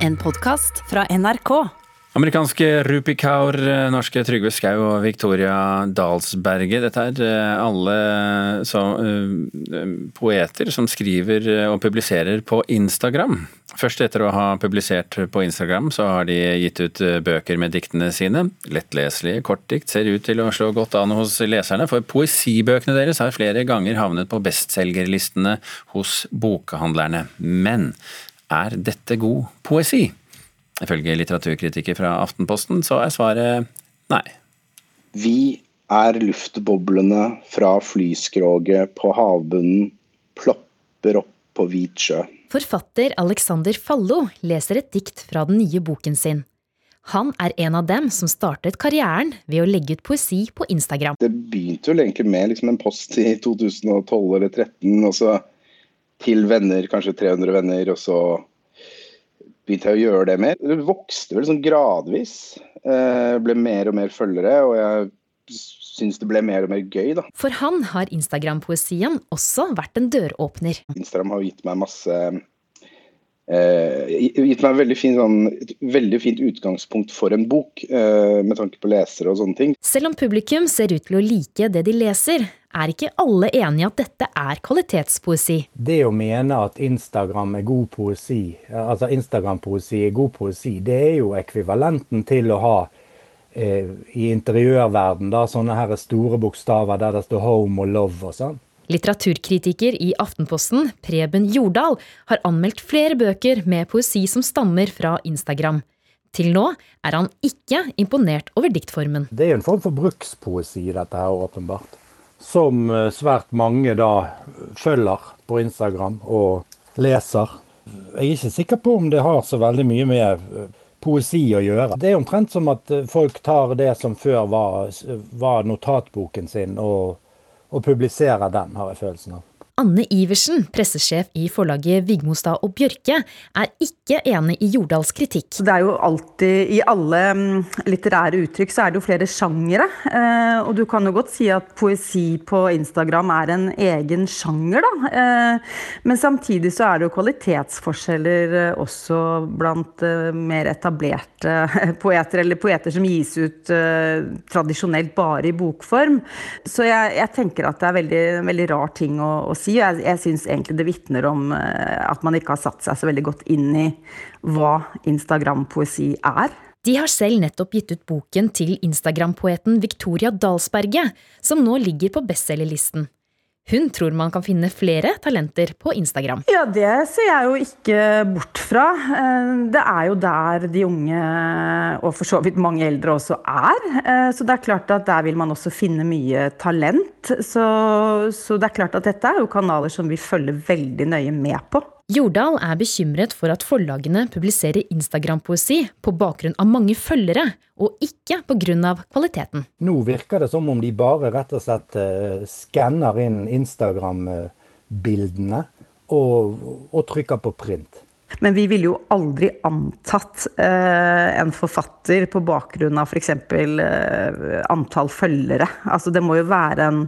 En podkast fra NRK. Amerikanske Rupi Kaur, norske Trygve Skau og Victoria Dalsberget. Dette er eh, alle så, uh, poeter som skriver og publiserer på Instagram. Først etter å ha publisert på Instagram, så har de gitt ut bøker med diktene sine. Lettleselige kortdikt ser ut til å slå godt an hos leserne, for poesibøkene deres har flere ganger havnet på bestselgerlistene hos bokhandlerne. Men er dette god poesi? Ifølge litteraturkritiker fra Aftenposten så er svaret nei. Vi er luftboblene fra flyskroget på havbunnen plopper opp på hvit sjø. Forfatter Alexander Fallo leser et dikt fra den nye boken sin. Han er en av dem som startet karrieren ved å legge ut poesi på Instagram. Det begynte vel egentlig med liksom en post i 2012 eller 2013, og så til venner, kanskje 300 venner, og så begynte jeg å gjøre det mer. Det vokste vel sånn gradvis. Eh, ble mer og mer følgere, og jeg syns det ble mer og mer gøy, da. For han har Instagram-poesien også vært en døråpner. Instagram har gitt meg masse gitt meg veldig fin, sånn, et veldig fint utgangspunkt for en bok, eh, med tanke på lesere og sånne ting. Selv om publikum ser ut til å like det de leser, er ikke alle enige at dette er kvalitetspoesi. Det å mene at Instagram er god poesi, altså Instagram-poesi er god poesi, det er jo ekvivalenten til å ha eh, i interiørverden da, sånne her store bokstaver der det står 'home' og 'love' og sånn. Litteraturkritiker i Aftenposten, Preben Jordal, har anmeldt flere bøker med poesi som stammer fra Instagram. Til nå er han ikke imponert over diktformen. Det er en form for brukspoesi, dette her, åpenbart som eh, svært mange da følger på Instagram og leser. Jeg er ikke sikker på om det har så veldig mye med eh, poesi å gjøre. Det er omtrent som at eh, folk tar det som før var, var notatboken sin, og, og publiserer den, har jeg følelsen av. Anne Iversen, pressesjef i forlaget Vigmostad og Bjørke, er ikke enig i Jordals kritikk. Det er jo alltid, I alle mm, litterære uttrykk så er det jo flere sjangere. Eh, og du kan jo godt si at poesi på Instagram er en egen sjanger, da. Eh, men samtidig så er det jo kvalitetsforskjeller eh, også blant mer etablerte poeter, eller poeter som gis ut tradisjonelt bare i bokform. Så jeg, jeg tenker at det er veldig, veldig rar ting å, å si si. Jeg, jeg syns egentlig det vitner om eh, at man ikke har satt seg så veldig godt inn i hva Instagram-poesi er. De har selv nettopp gitt ut boken til Instagram-poeten Victoria Dalsberget, som nå ligger på bestselgerlisten. Hun tror man kan finne flere talenter på Instagram. Ja, det ser jeg jo ikke bort fra. Eh, det er jo der de unge, og for så vidt mange eldre også, er. Eh, så det er klart at der vil man også finne mye talent. Så, så det er klart at dette er jo kanaler som vi følger veldig nøye med på. Jordal er bekymret for at forlagene publiserer Instagram-poesi på bakgrunn av mange følgere, og ikke pga. kvaliteten. Nå virker det som om de bare rett og slett uh, skanner inn Instagram-bildene og, og, trykker på print. Men vi ville jo aldri antatt eh, en forfatter på bakgrunn av f.eks. Eh, antall følgere. Altså det må jo være en,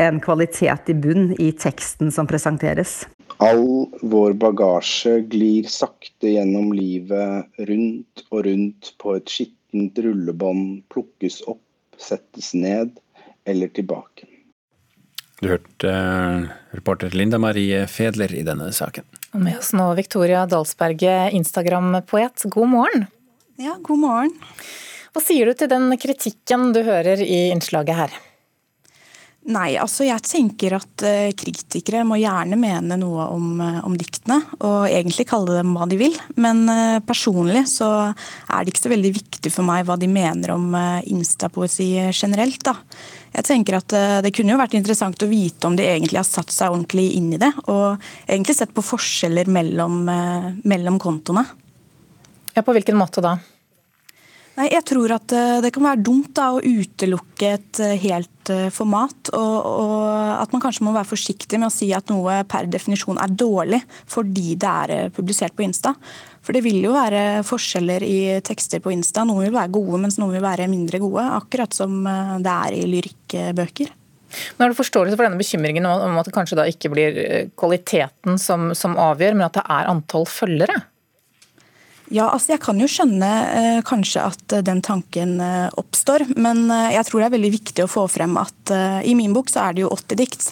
en kvalitet i bunn i teksten som presenteres. All vår bagasje glir sakte gjennom livet, rundt og rundt på et skittent rullebånd, plukkes opp, settes ned eller tilbake. Du hørte uh, reporter Linda Marie Fedler i denne saken. Og med oss nå Victoria Dalsberget, Instagram-poet. God morgen. Ja, god morgen. Hva sier du til den kritikken du hører i innslaget her? Nei, altså jeg tenker at uh, kritikere må gjerne mene noe om, uh, om, diktene, og egentlig kalle dem hva de vil. Men uh, personlig så er det ikke så veldig viktig for meg hva de mener om instapoesi generelt. da. Jeg tenker at Det kunne jo vært interessant å vite om de egentlig har satt seg ordentlig inn i det, og egentlig sett på forskjeller mellom, mellom kontoene. Ja, På hvilken måte da? Nei, Jeg tror at eh, det kan være dumt da, å utelukke et eh, helt eh, format. Og, og, at man kanskje må være forsiktig med å si at noe per definisjon er dårlig fordi det er publisert på Insta. For det vil jo være forskjeller i tekster på Insta. Noen vil være gode, mens noen vil være mindre gode. Akkurat som det er i lyrikkbøker. Men Har du forståelse for denne bekymringen om at det kanskje da ikke blir kvaliteten som, som avgjør, men at det er antall følgere? Ja, altså jeg kan jo skjønne eh, kanskje at eh, den tanken eh, oppstår. Men eh, jeg tror det er veldig viktig å få frem at eh, i min bok så er det jo 80 dikt.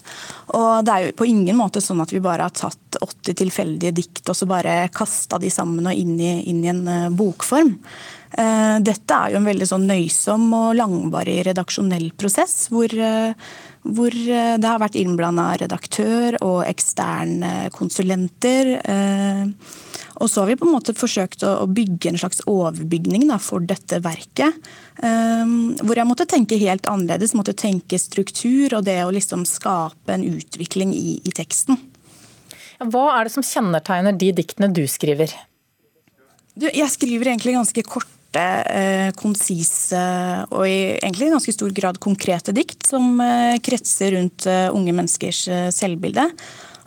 Og det er jo på ingen måte sånn at vi bare har tatt 80 tilfeldige dikt og så bare kasta de sammen og inn i, inn i en eh, bokform. Dette er jo en veldig sånn nøysom og langvarig redaksjonell prosess hvor hvor det har vært innblanda redaktør og eksterne konsulenter. Og så har vi på en måte forsøkt å, bygge en slags overbygning da, for dette verket. Um, hvor jeg måtte tenke helt annerledes. Måtte tenke struktur og det å liksom skape en utvikling i, i teksten. Hva er det som kjennetegner de diktene du skriver? Du, jeg skriver egentlig ganske korte eh, konsise og i egentlig ganske stor grad konkrete dikt som eh, kretser rundt eh, unge menneskers selvbilde.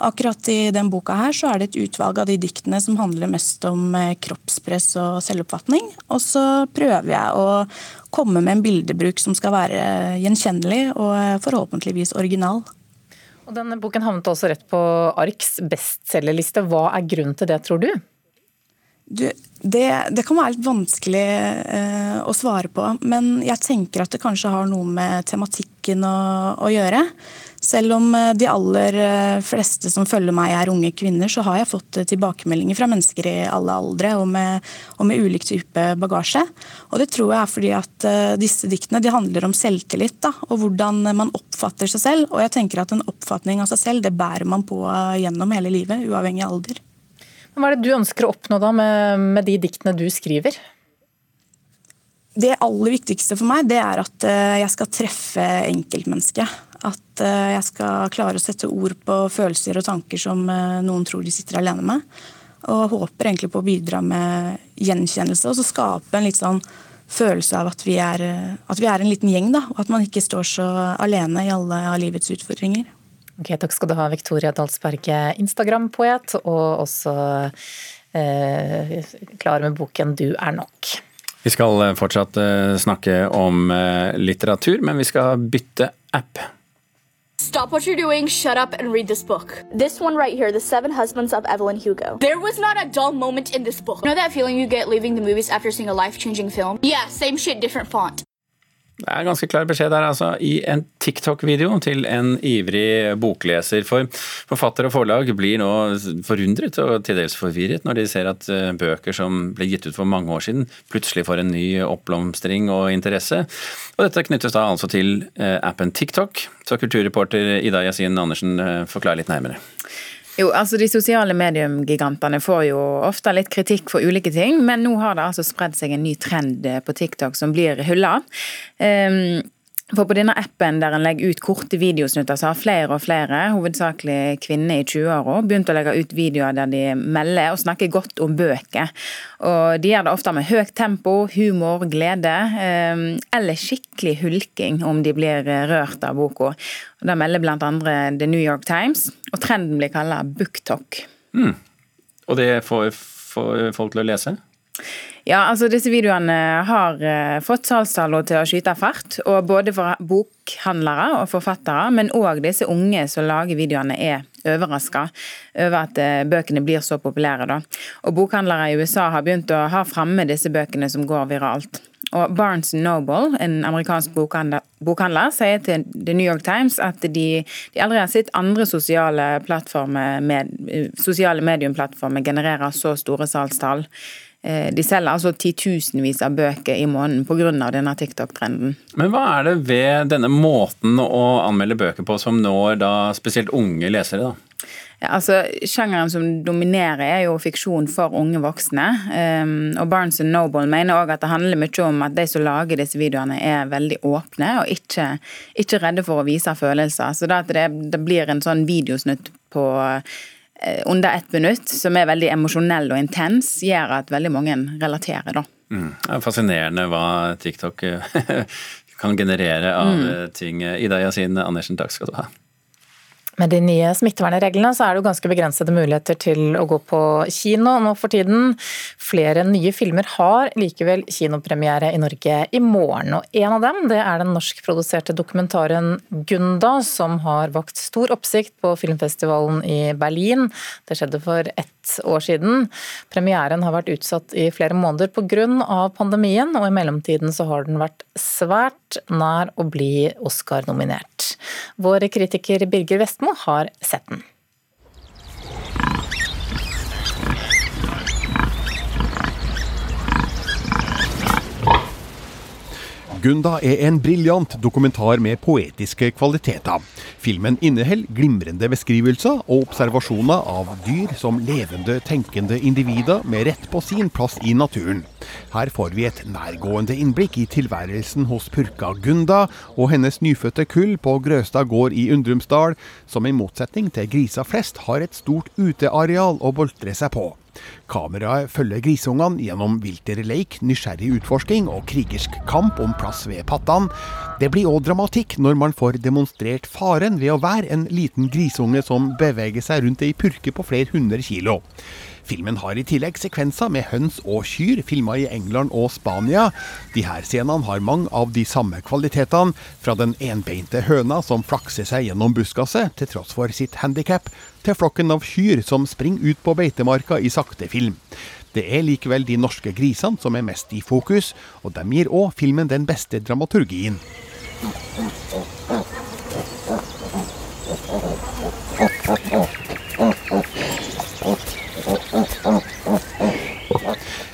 Akkurat i den boka her så er det et utvalg av de diktene som handler mest om eh, kroppspress og selvoppfatning. Og så prøver jeg å komme med en bildebruk som skal være gjenkjennelig og eh, forhåpentligvis original. Og denne Boken havnet også rett på ARKs bestselgerliste. Hva er grunnen til det, tror du? du det, det, kan være litt vanskelig eh, å svare på, men jeg tenker at det kanskje har noe med tematikken å, å gjøre. Selv om eh, de aller eh, fleste som følger meg er unge kvinner, så har jeg fått eh, tilbakemeldinger fra mennesker i alle aldre og med, og med ulik type bagasje. Og det tror jeg er fordi at disse diktene de handler om selvtillit da, og hvordan man oppfatter seg selv. Og jeg tenker at en oppfatning av seg selv det bærer man på gjennom hele livet, uavhengig av alder. Hva er det du ønsker å oppnå da med, med de diktene du skriver? Det aller viktigste for meg det er at jeg skal treffe enkeltmennesket. At eh, jeg skal klare å sette ord på følelser og tanker som eh, noen tror de sitter alene med. Og håper egentlig på å bidra med gjenkjennelse og så skape en litt sånn følelse av at vi er, eh, at vi er en liten gjeng. da, Og at man ikke står så alene i alle av livets utfordringer. Ok, Takk skal du ha, Victoria Dalsberget, Instagram-poet, og også eh, klar med boken 'Du er nok'. Vi skal fortsatt snakke om litteratur, men vi skal bytte app. Stop what you're doing, shut up, and read this book. This one right here, The Seven Husbands of Evelyn Hugo. There was not a dull moment in this book. You know that feeling you get leaving the movies after seeing a life changing film? Yeah, same shit, different font. Det er ganske klar beskjed der, altså. I en TikTok-video til en ivrig bokleser. For forfatter og forlag blir nå forundret og til dels forvirret når de ser at eh, bøker som ble gitt ut for mange år siden, plutselig får en ny oppblomstring og interesse. Og dette knyttes da altså til eh, appen TikTok. Så kulturreporter Ida Yasin Andersen, forklarer forklar litt nærmere. Jo, altså De sosiale mediumgigantene får jo ofte litt kritikk for ulike ting, men nå har det altså spredd seg en ny trend på TikTok som blir hylla. Um, for på denne appen der en legger ut korte videosnutter, så har flere og flere, hovedsakelig kvinner i 20-åra, begynt å legge ut videoer der de melder og snakker godt om bøker. Og De gjør det ofte med høyt tempo, humor, glede, eh, eller skikkelig hulking om de blir rørt av boka. Det melder bl.a. The New York Times, og trenden blir kalt booktalk. Mm. Og det får, får folk til å lese? Ja, altså disse videoene har uh, fått salgstallene til å skyte fart. og Både for bokhandlere og forfattere, men òg disse unge som lager videoene, er overraska over at uh, bøkene blir så populære. Da. Og Bokhandlere i USA har begynt å ha framme disse bøkene som går viralt. Og Barnes Noble, en amerikansk bokhandler, bokhandler, sier til The New York Times at de, de aldri har sett andre sosiale, med, sosiale mediumplattformer generere så store salgstall. Eh, de selger altså titusenvis av bøker i måneden pga. denne TikTok-trenden. Men hva er det ved denne måten å anmelde bøker på som når da spesielt unge lesere? da? Altså, Sjangeren som dominerer er jo fiksjon for unge voksne. Um, og Barnes Noble mener òg at det handler mye om at de som lager disse videoene er veldig åpne og ikke, ikke redde for å vise følelser. Så da at det, det blir en sånn videosnutt på Eh, under ett minutt, som er veldig emosjonell og intens, gjør at veldig mange relaterer. da. Mm. Det er fascinerende hva TikTok kan generere av mm. ting. Ida Yasin Andersen, takk skal du ha. Med de nye smittevernreglene så er det jo ganske begrensede muligheter til å gå på kino nå for tiden. Flere nye filmer har likevel kinopremiere i Norge i morgen. Og en av dem det er den norskproduserte dokumentaren 'Gunda', som har vakt stor oppsikt på filmfestivalen i Berlin. Det skjedde for ett ett år siden. Premieren har vært utsatt i flere måneder pga. pandemien, og i mellomtiden så har den vært svært nær å bli Oscar-nominert. Vår kritiker Birger Vestmo har sett den. Gunda er en briljant dokumentar med poetiske kvaliteter. Filmen inneholder glimrende beskrivelser og observasjoner av dyr som levende, tenkende individer med rett på sin plass i naturen. Her får vi et nærgående innblikk i tilværelsen hos purka Gunda og hennes nyfødte kull på Grøstad gård i Undrumsdal, som i motsetning til griser flest har et stort uteareal å boltre seg på. Kameraet følger grisungene gjennom vilterleik, nysgjerrig utforsking og krigersk kamp om plass ved pattene. Det blir òg dramatikk når man får demonstrert faren ved å være en liten grisunge som beveger seg rundt ei purke på flere hundre kilo. Filmen har i tillegg sekvenser med høns og kyr, filma i England og Spania. De her scenene har mange av de samme kvalitetene, fra den enbeinte høna som flakser seg gjennom buskaset til tross for sitt handikap, til flokken av kyr som springer ut på beitemarka i sakte film. Det er likevel de norske grisene som er mest i fokus, og de gir òg filmen den beste dramaturgien.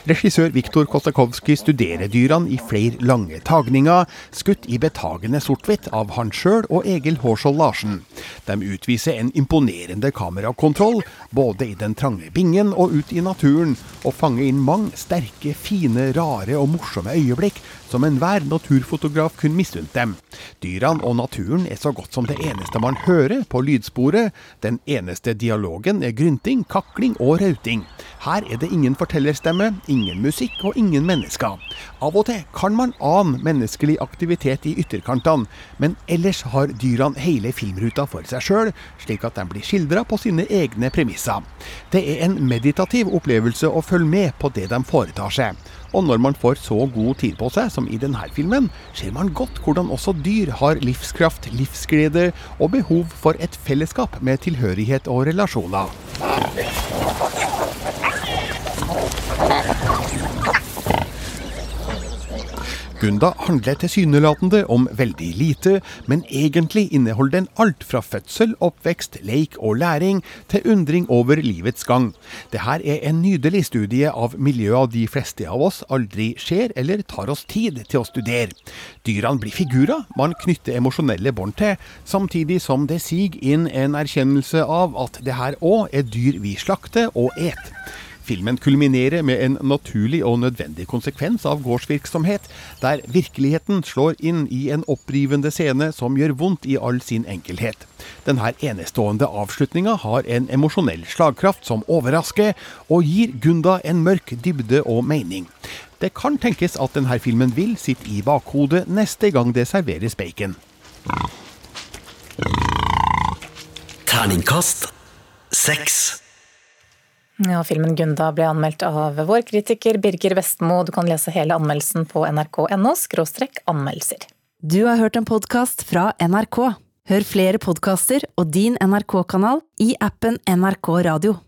Regissør Viktor Kostakowski studerer dyrene i flere lange tagninger, skutt i betagende sort-hvitt av han sjøl og Egil Hårskjold Larsen. De utviser en imponerende kamerakontroll, både i den trange bingen og ut i naturen, og fanger inn mange sterke, fine, rare og morsomme øyeblikk som enhver naturfotograf kunne misunt dem. Dyrene og naturen er så godt som det eneste man hører på lydsporet. Den eneste dialogen er grynting, kakling og rauting. Her er det ingen fortellerstemme, ingen musikk og ingen mennesker. Av og til kan man ane menneskelig aktivitet i ytterkantene, men ellers har dyrene hele filmruta for seg sjøl, slik at de blir skildra på sine egne premisser. Det er en meditativ opplevelse å følge med på det de foretar seg. Og når man får så god tid på seg som i denne filmen, ser man godt hvordan også dyr har livskraft, livsglede og behov for et fellesskap med tilhørighet og relasjoner. Gunda handler tilsynelatende om veldig lite, men egentlig inneholder den alt fra fødsel, oppvekst, leik og læring til undring over livets gang. Dette er en nydelig studie av miljøer de fleste av oss aldri ser eller tar oss tid til å studere. Dyrene blir figurer man knytter emosjonelle bånd til, samtidig som det siger inn en erkjennelse av at det her òg er dyr vi slakter og et. Filmen kulminerer med en naturlig og nødvendig konsekvens av gårdsvirksomhet, der virkeligheten slår inn i en opprivende scene som gjør vondt i all sin enkelhet. Denne enestående avslutninga har en emosjonell slagkraft som overrasker, og gir Gunda en mørk dybde og mening. Det kan tenkes at denne filmen vil sitte i bakhodet neste gang det serveres bacon. Terningkast seks. Ja, filmen 'Gunda' ble anmeldt av vår kritiker Birger Vestmo. Du kan lese hele anmeldelsen på nrk.no anmeldelser. Du har hørt en podkast fra NRK. Hør flere podkaster og din NRK-kanal i appen NRK Radio.